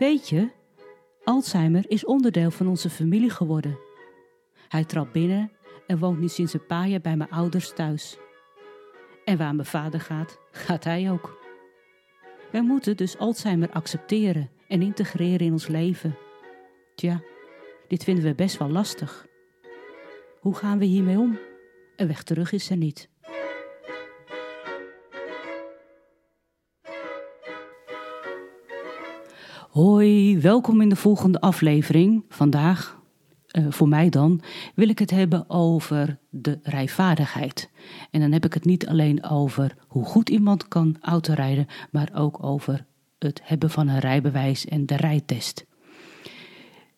Weet je, Alzheimer is onderdeel van onze familie geworden. Hij trapt binnen en woont nu sinds een paar jaar bij mijn ouders thuis. En waar mijn vader gaat, gaat hij ook. Wij moeten dus Alzheimer accepteren en integreren in ons leven. Tja, dit vinden we best wel lastig. Hoe gaan we hiermee om? Een weg terug is er niet. Hoi, welkom in de volgende aflevering. Vandaag, uh, voor mij dan, wil ik het hebben over de rijvaardigheid. En dan heb ik het niet alleen over hoe goed iemand kan autorijden, maar ook over het hebben van een rijbewijs en de rijtest.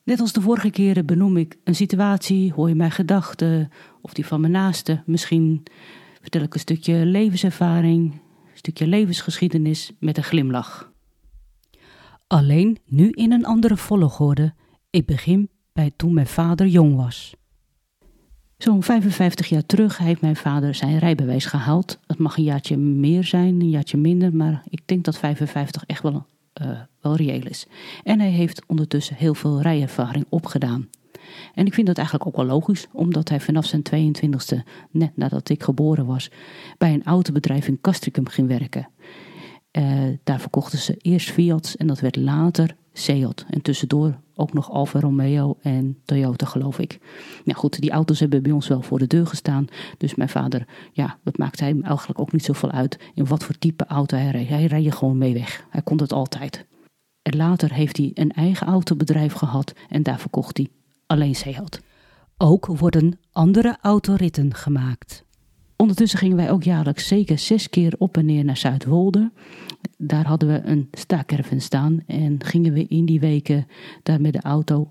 Net als de vorige keren benoem ik een situatie, hoor je mijn gedachten of die van mijn naaste. Misschien vertel ik een stukje levenservaring, een stukje levensgeschiedenis met een glimlach. Alleen nu in een andere volgorde. Ik begin bij toen mijn vader jong was. Zo'n 55 jaar terug heeft mijn vader zijn rijbewijs gehaald. Het mag een jaartje meer zijn, een jaartje minder, maar ik denk dat 55 echt wel, uh, wel reëel is. En hij heeft ondertussen heel veel rijervaring opgedaan. En ik vind dat eigenlijk ook wel logisch, omdat hij vanaf zijn 22e, net nadat ik geboren was, bij een autobedrijf in Castricum ging werken. Uh, daar verkochten ze eerst Fiat en dat werd later Seat. En tussendoor ook nog Alfa Romeo en Toyota, geloof ik. Nou goed, die auto's hebben bij ons wel voor de deur gestaan. Dus mijn vader, ja, dat maakte hem eigenlijk ook niet zoveel uit in wat voor type auto hij reed. Hij reed gewoon mee weg. Hij kon het altijd. En later heeft hij een eigen autobedrijf gehad en daar verkocht hij alleen Seat. Ook worden andere autoritten gemaakt. Ondertussen gingen wij ook jaarlijks zeker zes keer op en neer naar Zuidwolde. Daar hadden we een staakerven staan en gingen we in die weken daar met de auto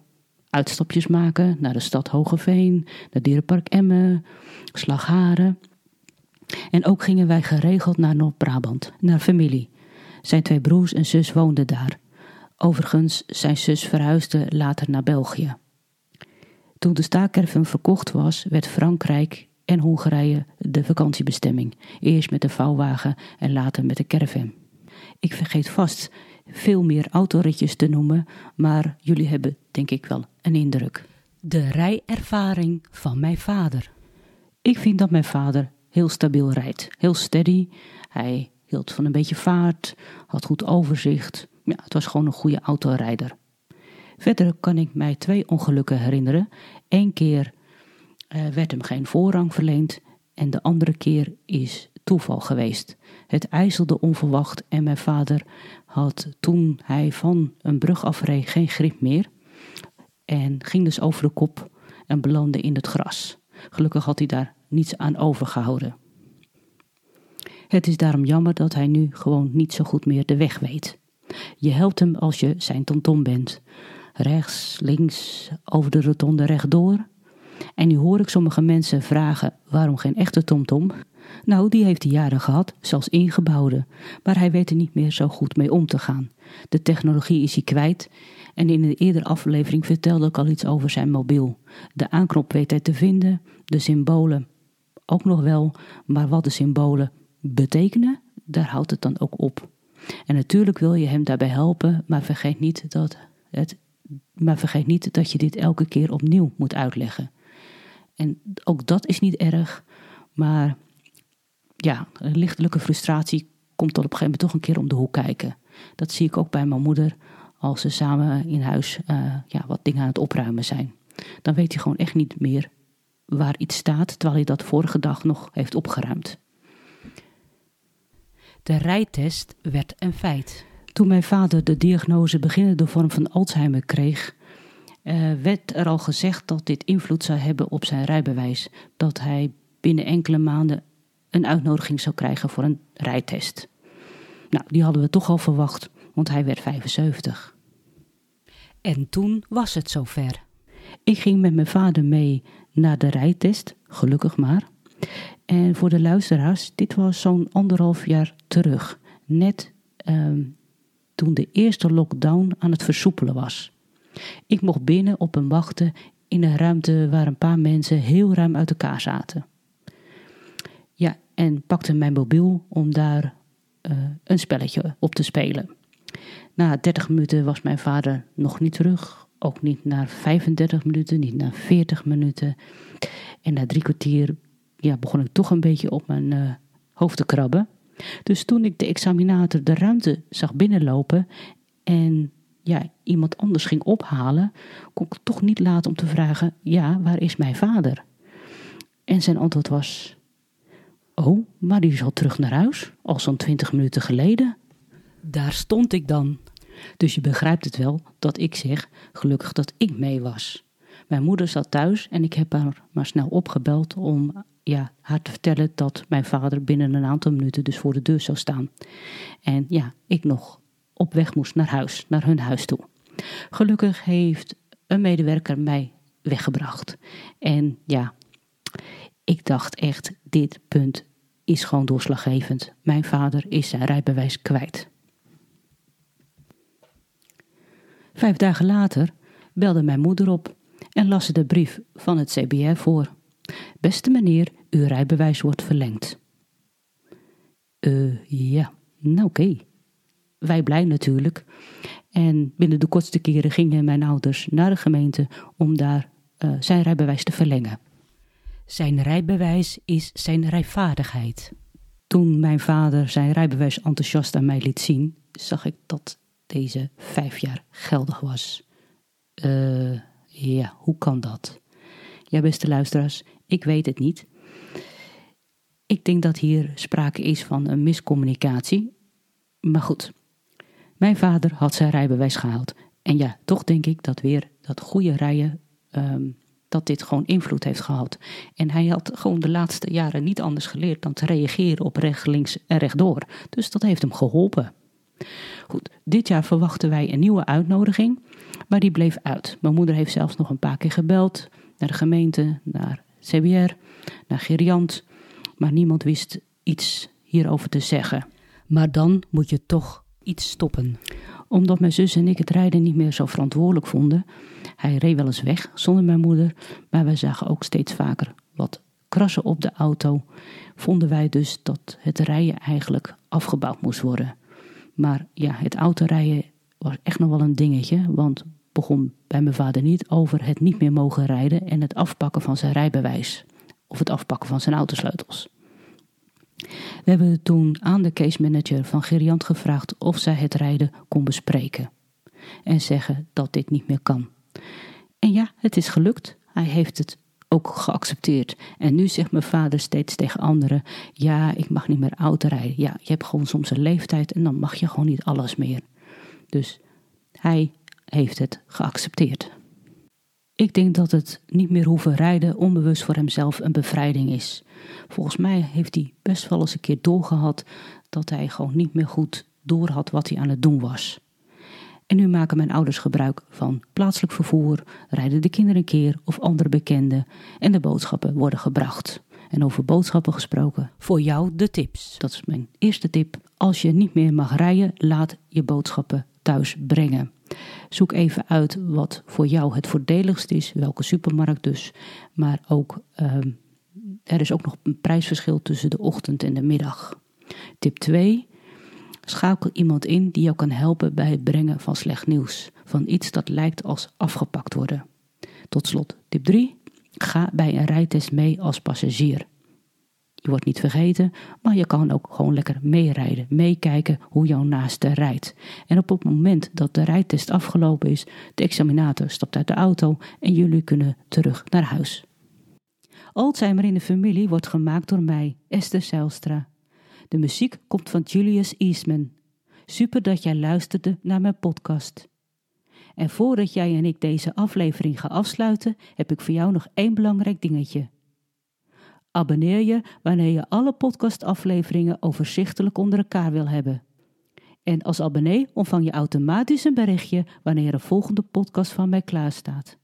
uitstapjes maken naar de stad Hogeveen, naar Dierenpark Emmen, Slagharen. En ook gingen wij geregeld naar Noord-Brabant, naar familie. Zijn twee broers en zus woonden daar. Overigens, zijn zus verhuisde later naar België. Toen de staakerven verkocht was, werd Frankrijk en Hongarije de vakantiebestemming. Eerst met de vouwwagen en later met de caravan. Ik vergeet vast veel meer autoritjes te noemen, maar jullie hebben denk ik wel een indruk. De rijervaring van mijn vader. Ik vind dat mijn vader heel stabiel rijdt, heel steady. Hij hield van een beetje vaart, had goed overzicht. Ja, het was gewoon een goede autorijder. Verder kan ik mij twee ongelukken herinneren. Eén keer uh, werd hem geen voorrang verleend en de andere keer is toeval geweest. Het ijzelde onverwacht en mijn vader had toen hij van een brug afreed geen grip meer en ging dus over de kop en belandde in het gras. Gelukkig had hij daar niets aan overgehouden. Het is daarom jammer dat hij nu gewoon niet zo goed meer de weg weet. Je helpt hem als je zijn tonton bent. Rechts, links, over de rotonde rechtdoor en nu hoor ik sommige mensen vragen waarom geen echte TomTom? Nou, die heeft hij jaren gehad, zelfs ingebouwde, maar hij weet er niet meer zo goed mee om te gaan. De technologie is hij kwijt en in een eerdere aflevering vertelde ik al iets over zijn mobiel. De aanknop weet hij te vinden, de symbolen ook nog wel, maar wat de symbolen betekenen, daar houdt het dan ook op. En natuurlijk wil je hem daarbij helpen, maar vergeet niet dat, het, maar vergeet niet dat je dit elke keer opnieuw moet uitleggen. En ook dat is niet erg, maar ja, een lichtelijke frustratie komt dan op een gegeven moment toch een keer om de hoek kijken. Dat zie ik ook bij mijn moeder als ze samen in huis uh, ja, wat dingen aan het opruimen zijn. Dan weet hij gewoon echt niet meer waar iets staat, terwijl hij dat vorige dag nog heeft opgeruimd. De rijtest werd een feit. Toen mijn vader de diagnose beginnende vorm van Alzheimer kreeg, uh, werd er al gezegd dat dit invloed zou hebben op zijn rijbewijs. Dat hij binnen enkele maanden een uitnodiging zou krijgen voor een rijtest. Nou, die hadden we toch al verwacht, want hij werd 75. En toen was het zover. Ik ging met mijn vader mee naar de rijtest, gelukkig maar. En voor de luisteraars, dit was zo'n anderhalf jaar terug. Net uh, toen de eerste lockdown aan het versoepelen was. Ik mocht binnen op een wachten in een ruimte waar een paar mensen heel ruim uit elkaar zaten. Ja, en pakte mijn mobiel om daar uh, een spelletje op te spelen. Na 30 minuten was mijn vader nog niet terug. Ook niet na 35 minuten, niet na 40 minuten. En na drie kwartier ja, begon ik toch een beetje op mijn uh, hoofd te krabben. Dus toen ik de examinator de ruimte zag binnenlopen en ja, iemand anders ging ophalen, kon ik toch niet laten om te vragen: Ja, waar is mijn vader? En zijn antwoord was: Oh, maar die is al terug naar huis, al zo'n twintig minuten geleden. Daar stond ik dan. Dus je begrijpt het wel dat ik zeg: gelukkig dat ik mee was. Mijn moeder zat thuis en ik heb haar maar snel opgebeld om ja, haar te vertellen dat mijn vader binnen een aantal minuten dus voor de deur zou staan. En ja, ik nog op weg moest naar huis, naar hun huis toe. Gelukkig heeft een medewerker mij weggebracht. En ja, ik dacht echt, dit punt is gewoon doorslaggevend. Mijn vader is zijn rijbewijs kwijt. Vijf dagen later belde mijn moeder op en las ze de brief van het CBR voor. Beste meneer, uw rijbewijs wordt verlengd. Eh, ja, nou oké. Wij blij natuurlijk. En binnen de kortste keren gingen mijn ouders naar de gemeente om daar uh, zijn rijbewijs te verlengen. Zijn rijbewijs is zijn rijvaardigheid. Toen mijn vader zijn rijbewijs enthousiast aan mij liet zien, zag ik dat deze vijf jaar geldig was. Uh, ja, hoe kan dat? Ja, beste luisteraars, ik weet het niet. Ik denk dat hier sprake is van een miscommunicatie. Maar goed, mijn vader had zijn rijbewijs gehaald. En ja, toch denk ik dat weer dat goede rijden, um, dat dit gewoon invloed heeft gehad. En hij had gewoon de laatste jaren niet anders geleerd dan te reageren op recht, links en rechtdoor. Dus dat heeft hem geholpen. Goed, dit jaar verwachten wij een nieuwe uitnodiging, maar die bleef uit. Mijn moeder heeft zelfs nog een paar keer gebeld naar de gemeente, naar CBR, naar Geriant, maar niemand wist iets hierover te zeggen. Maar dan moet je toch iets stoppen. Omdat mijn zus en ik het rijden niet meer zo verantwoordelijk vonden. Hij reed wel eens weg zonder mijn moeder, maar wij zagen ook steeds vaker wat krassen op de auto. Vonden wij dus dat het rijden eigenlijk afgebouwd moest worden. Maar ja, het autorijden was echt nog wel een dingetje, want begon bij mijn vader niet over het niet meer mogen rijden en het afpakken van zijn rijbewijs of het afpakken van zijn autosleutels. We hebben toen aan de case manager van Geriant gevraagd of zij het rijden kon bespreken en zeggen dat dit niet meer kan. En ja, het is gelukt. Hij heeft het ook geaccepteerd. En nu zegt mijn vader steeds tegen anderen: Ja, ik mag niet meer auto rijden. Ja, je hebt gewoon soms een leeftijd en dan mag je gewoon niet alles meer. Dus hij heeft het geaccepteerd. Ik denk dat het niet meer hoeven rijden onbewust voor hemzelf een bevrijding is. Volgens mij heeft hij best wel eens een keer doorgehad dat hij gewoon niet meer goed doorhad wat hij aan het doen was. En nu maken mijn ouders gebruik van plaatselijk vervoer, rijden de kinderen een keer of andere bekenden en de boodschappen worden gebracht. En over boodschappen gesproken, voor jou de tips. Dat is mijn eerste tip. Als je niet meer mag rijden, laat je boodschappen thuis brengen. Zoek even uit wat voor jou het voordeligst is, welke supermarkt dus. Maar ook, uh, er is ook nog een prijsverschil tussen de ochtend en de middag. Tip 2. Schakel iemand in die jou kan helpen bij het brengen van slecht nieuws. Van iets dat lijkt als afgepakt worden. Tot slot, tip 3. Ga bij een rijtest mee als passagier. Je wordt niet vergeten, maar je kan ook gewoon lekker meerijden, meekijken hoe jouw naaste rijdt. En op het moment dat de rijtest afgelopen is, de examinator stapt uit de auto en jullie kunnen terug naar huis. Alzheimer in de familie wordt gemaakt door mij, Esther Zijlstra. De muziek komt van Julius Eastman. Super dat jij luisterde naar mijn podcast. En voordat jij en ik deze aflevering gaan afsluiten, heb ik voor jou nog één belangrijk dingetje. Abonneer je wanneer je alle podcastafleveringen overzichtelijk onder elkaar wil hebben. En als abonnee ontvang je automatisch een berichtje wanneer een volgende podcast van mij klaar staat.